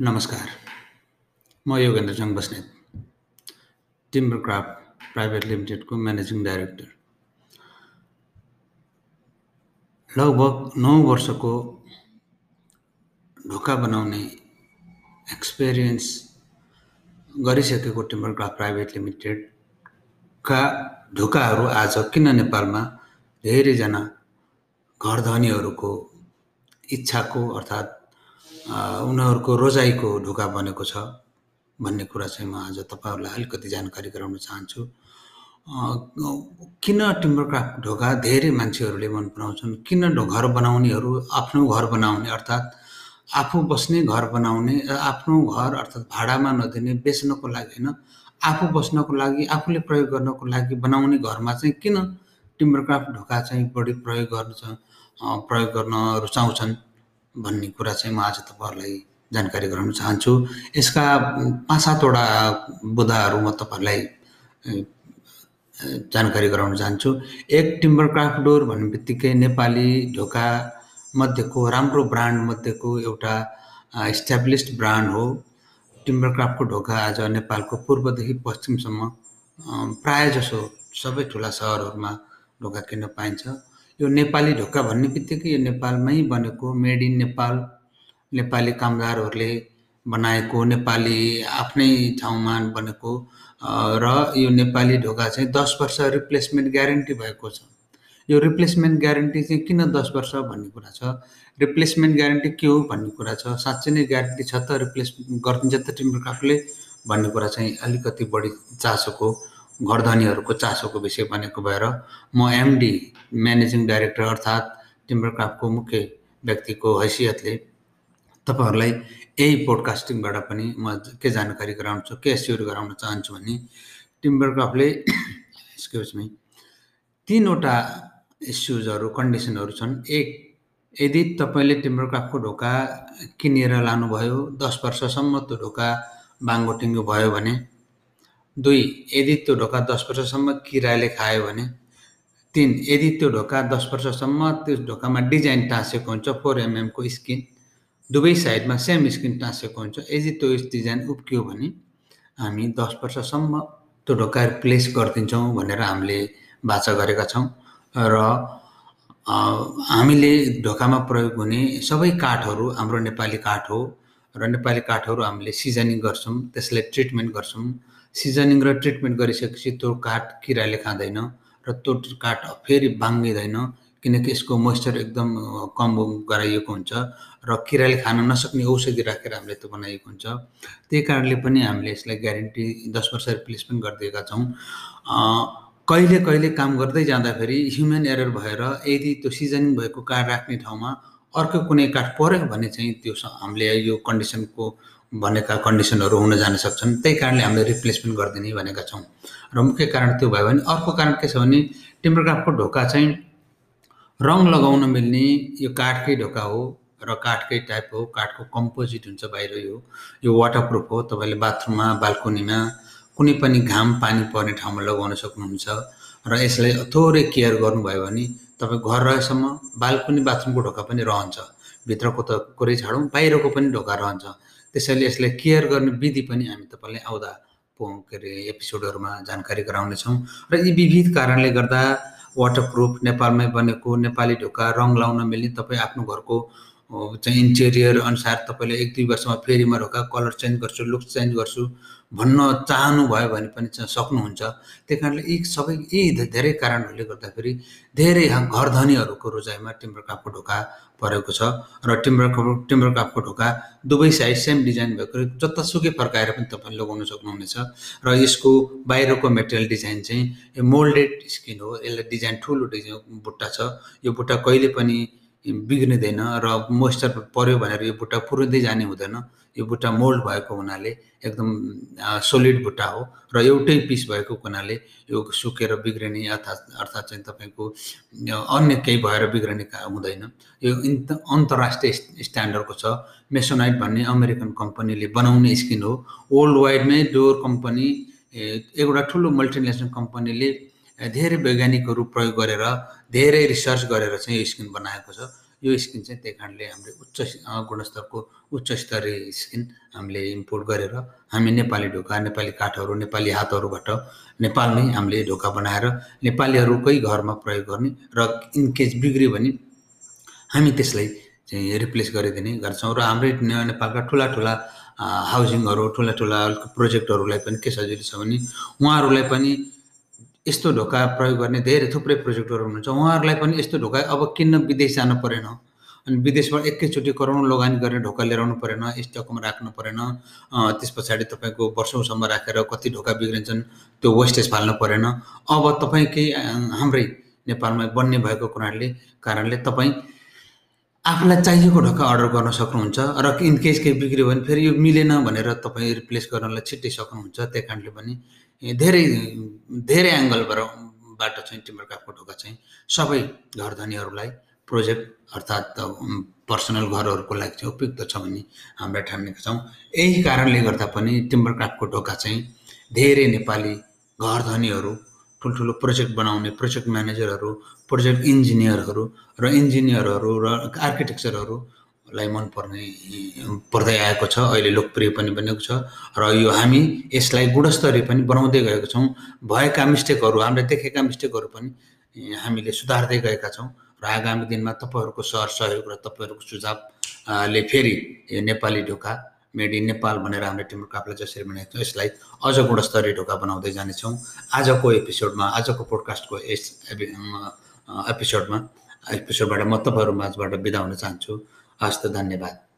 नमस्कार। म Yogendra Basnet Timber Craft Private लिमिटेडको managing director लगभग नौ वर्षको ढोका बनाउने एक्सपिरियन्स गरिसकेको टिम्बर क्राफ्ट प्राइभेट लिमिटेडका ढोकाहरू आज किन नेपालमा धेरैजना घरधनीहरूको इच्छाको अर्थात् उनीहरूको रोजाइको ढोका बनेको छ भन्ने कुरा चाहिँ म आज तपाईँहरूलाई अलिकति जानकारी गराउन चाहन्छु। किन टिम्बर क्राफ्ट ढोका धेरै मान्छेहरूले मन पराउँछन्? किन घर बनाउनेहरू आफ्नो घर बनाउने अर्थात् आफू बस्ने घर बनाउने आफ्नो घर अर्थात् भाडामा नदिने बेच्नको लागि होइन आफू बस्नको लागि आफूले प्रयोग गर्नको लागि बनाउने घरमा चाहिँ किन टिम्बर क्राफ्ट ढोका चाहिँ बढी प्रयोग गर्छ प्रयोग गर्न रुचाउँछन्? भन्ने कुरा चाहिँ म आज तपाईँहरूलाई जानकारी गराउन चाहन्छु। यसका पाँच सातवटा बुदाहरू म तपाईँहरूलाई जानकारी गराउन चाहन्छु। एक टिम्बर क्राफ्ट डोर भन्ने बित्तिकै नेपाली ढोका मध्येको राम्रो ब्रान्ड मध्येको एउटा इस्ट्याब्लिस्ड ब्रान्ड हो। टिम्बर क्राफ्टको ढोका आज नेपालको पूर्वदेखि पश्चिमसम्म प्राय जसो सबै ठुला सहरहरूमा ढोका किन्न पाइन्छ। यो नेपाली ढोका भन्ने बित्तिकै यो नेपालमै बनेको मेड इन नेपाल नेपाली कामदारहरूले बनाएको नेपाली आफ्नै ठाउँमा बनेको र यो नेपाली ढोका चाहिँ दस वर्ष रिप्लेसमेन्ट ग्यारेन्टी भएको छ। यो रिप्लेसमेन्ट ग्यारेन्टी चाहिँ किन दस वर्ष भन्ने कुरा छ? रिप्लेसमेन्ट ग्यारेन्टी के हो भन्ने कुरा छ? साँच्चै नै ग्यारेन्टी छ त रिप्लेस गरिदिन्छ त टिम्बर काफले भन्ने कुरा चाहिँ अलिकति बढी चासोको घरधनीहरूको चासोको विषय बनेको भएर म एमडी म्यानेजिङ डाइरेक्टर अर्थात् टिम्बर क्राफ्टको मुख्य व्यक्तिको हैसियतले तपाईँहरूलाई यही पोडकास्टिङबाट पनि म के जानकारी गराउँछु के एस्योर गराउन चाहन्छु भने टिम्बर क्राफ्टले एक्सक्युज तिनवटा इस्युजहरू कन्डिसनहरू छन्। एक यदि तपाईँले टिम्बर क्राफ्टको ढोका किनेर लानुभयो दस वर्षसम्म त्यो ढोका बाङ्गोटिङ्गो भयो भने दुई यदि त्यो ढोका दस वर्षसम्म किराले खायो भने। तिन यदि त्यो ढोका दस वर्षसम्म त्यो ढोकामा डिजाइन टाँसेको हुन्छ फोर एमएमको स्किन। दुवै साइडमा सेम स्किन टाँसेको हुन्छ यदि त्यो डिजाइन उब्कियो भने हामी दस वर्षसम्म त्यो ढोका रिप्लेस गरिदिन्छौँ भनेर हामीले बाचा गरेका छौँ। र हामीले ढोकामा प्रयोग हुने सबै काठहरू हाम्रो नेपाली काठ हो। र नेपाली काठहरू हामीले सिजनिङ गर्छौँ त्यसलाई ट्रिटमेन्ट गर्छौँ। सिजनिङ र ट्रिटमेन्ट गरिसकेपछि त्यो काठ किराले खाँदैन र त्यो काठ फेरि बाङ्गिँदैन किनकि यसको मोइस्चर एकदम कम गराइएको हुन्छ र किराले खान नसक्ने औषधि राखेर हामीले त्यो बनाइएको हुन्छ। त्यही कारणले पनि हामीले यसलाई ग्यारेन्टी दस वर्ष रिप्लेसमेन्ट गरिदिएका छौँ। कहिले कहिले काम गर्दै जाँदाखेरि ह्युमन एरर भएर यदि त्यो सिजनिङ भएको काठ राख्ने ठाउँमा अर्को कुनै काठ पऱ्यो भने चाहिँ त्यो हामीले यो कन्डिसनको भनेका कन्डिसनहरू हुन जान सक्छन्। त्यही कारणले हामीले रिप्लेसमेन्ट गरिदिने भनेका छौँ। र मुख्य कारण त्यो भयो भने अर्को कारण के छ भने टिम्बर क्राफ्टको ढोका चाहिँ रङ लगाउन मिल्ने यो काठकै ढोका हो र काठकै टाइप हो। काठको कम्पोजिट हुन्छ बाहिर यो। यो वाटरप्रुफ हो। तपाईँले बाथरुममा बाल्कोनीमा कुनै पनि घाम पानी पर्ने ठाउँमा लगाउन सक्नुहुन्छ र यसलाई थोरै केयर गर्नुभयो भने तपाईँ घर रहेसम्म बाल्कोनी बाथरुमको ढोका पनि रहन्छ। भित्रको त कुरै छाडौँ बाहिरको पनि ढोका रहन्छ। त्यसैले यसलाई केयर गर्ने विधि पनि हामी तपाईँलाई आउँदा के अरे एपिसोडहरूमा जानकारी गराउनेछौँ र यी विविध कारणले गर्दा वाटरप्रुफ नेपालमै बनेको नेपाली ढोका रङ लाउन मिल्ने तपाईँ आफ्नो घरको चाहिँ इन्टेरियर अनुसार तपाईँले एक दुई वर्षमा फेरि म ढोका कलर चेन्ज गर्छु लुक चेन्ज गर्छु भन्न चाहनुभयो भने पनि सक्नुहुन्छ। त्यही कारणले यी सबै यी धेरै कारणहरूले गर्दाखेरि धेरै घर धनीहरूको रोजाइमा टिम्बर कापको ढोका परेको छ र टिम्बर टिम्बर कापको ढोका दुवै साइड सेम डिजाइन भएको जतासुकै फर्काएर पनि तपाईँले लगाउन सक्नुहुनेछ र यसको बाहिरको मेटेरियल डिजाइन चाहिँ मोल्डेड स्किन हो यसलाई डिजाइन ठुलो डिजाइन बुट्टा छ। यो बुट्टा कहिले पनि बिग्रिँदैन र मोइस्चर पऱ्यो भनेर यो बुट्टा पुरिँदै जाने हुँदैन। यो बुट्टा मोल्ड भएको हुनाले एकदम सोलिड बुट्टा हो र एउटै पिस भएको हुनाले यो सुकेर बिग्रिने अर्थात् अर्थात् चाहिँ तपाईँको अन्य केही भएर बिग्रिने हुँदैन। यो अन्तर्राष्ट्रिय स्ट्यान्डर्डको छ। मेसोनाइट भन्ने अमेरिकन कम्पनीले बनाउने स्किन हो। वर्ल्ड वाइडमै डोर कम्पनी एउटा ठुलो मल्टिनेसनल कम्पनीले धेरै वैज्ञानिकहरू प्रयोग गरेर धेरै रिसर्च गरेर चाहिँ यो स्किन बनाएको छ। यो स्किन चाहिँ त्यही कारणले हामीले उच्च गुणस्तरको उच्च स्तरीय स्किन हामीले इम्पोर्ट गरेर हामी नेपाली ढोका नेपाली काठहरू नेपाली हातहरूबाट नेपालमै हामीले ढोका बनाएर नेपालीहरूकै घरमा प्रयोग गर्ने र इनकेस बिग्रियो भने हामी त्यसलाई चाहिँ रिप्लेस गरिदिने गर्छौँ र हाम्रै नेपालका ठुला ठुला हाउसिङहरू ठुला ठुला प्रोजेक्टहरूलाई पनि के सजिलो छ भने उहाँहरूलाई पनि यस्तो ढोका प्रयोग गर्ने धेरै थुप्रै प्रोजेक्टहरू हुनुहुन्छ। उहाँहरूलाई पनि यस्तो ढोका अब किन्न विदेश जानु परेन? अनि विदेशबाट एकैचोटि करोडौँ लगानी गरेर ढोका लिएर आउनु परेन स्टकमा राख्नु परेन त्यस पछाडि तपाईँको वर्षौँसम्म राखेर कति ढोका बिग्रिन्छन् त्यो वेस्टेज फाल्नु परेन। अब तपाईँ केही हाम्रै नेपालमा बन्ने भएको कुराले कारणले तपाईँ आफूलाई चाहिएको ढोका अर्डर गर्न सक्नुहुन्छ र इनकेस केही बिग्रियो भने फेरि यो मिलेन भनेर तपाईँ रिप्लेस गर्नलाई छिट्टै सक्नुहुन्छ त्यही कारणले पनि धेरै धेरै एङ्गलबाट चाहिँ टिम्बर क्राफ्टको ढोका चाहिँ सबै घर धनीहरूलाई प्रोजेक्ट अर्थात् पर्सनल घरहरूको लागि चाहिँ उपयुक्त छ भन्ने हामीले ठानेका छौँ। यही कारणले गर्दा पनि टिम्बर क्राफ्टको ढोका चाहिँ धेरै नेपाली घर धनीहरू ठुल्ठुलो प्रोजेक्ट बनाउने प्रोजेक्ट म्यानेजरहरू प्रोजेक्ट इन्जिनियरहरू र इन्जिनियरहरू र आर्किटेक्चरहरूलाई मनपर्ने पर्दै आएको छ अहिले लोकप्रिय पनि बनेको छ र यो हामी यसलाई गुणस्तरीय पनि बनाउँदै गएका छौँ। भएका मिस्टेकहरू हामीले देखेका मिस्टेकहरू पनि हामीले सुधार्दै गएका छौँ र आगामी दिनमा तपाईँहरूको सर सहयोग र तपाईँहरूको सुझावले फेरि यो नेपाली ढोका मेड इन नेपाल भनेर हामीले टिम्बर क्राफ्टलाई जसरी बनाएको छौँ यसलाई अझ गुणस्तरीय ढोका बनाउँदै जानेछौँ। आजको एपिसोडमा आजको पोडकास्टको यस एपिसोडमा एपिसोडबाट म तपाईँहरू माझबाट बिदा हुन चाहन्छु। अस्त तो धन्यवाद।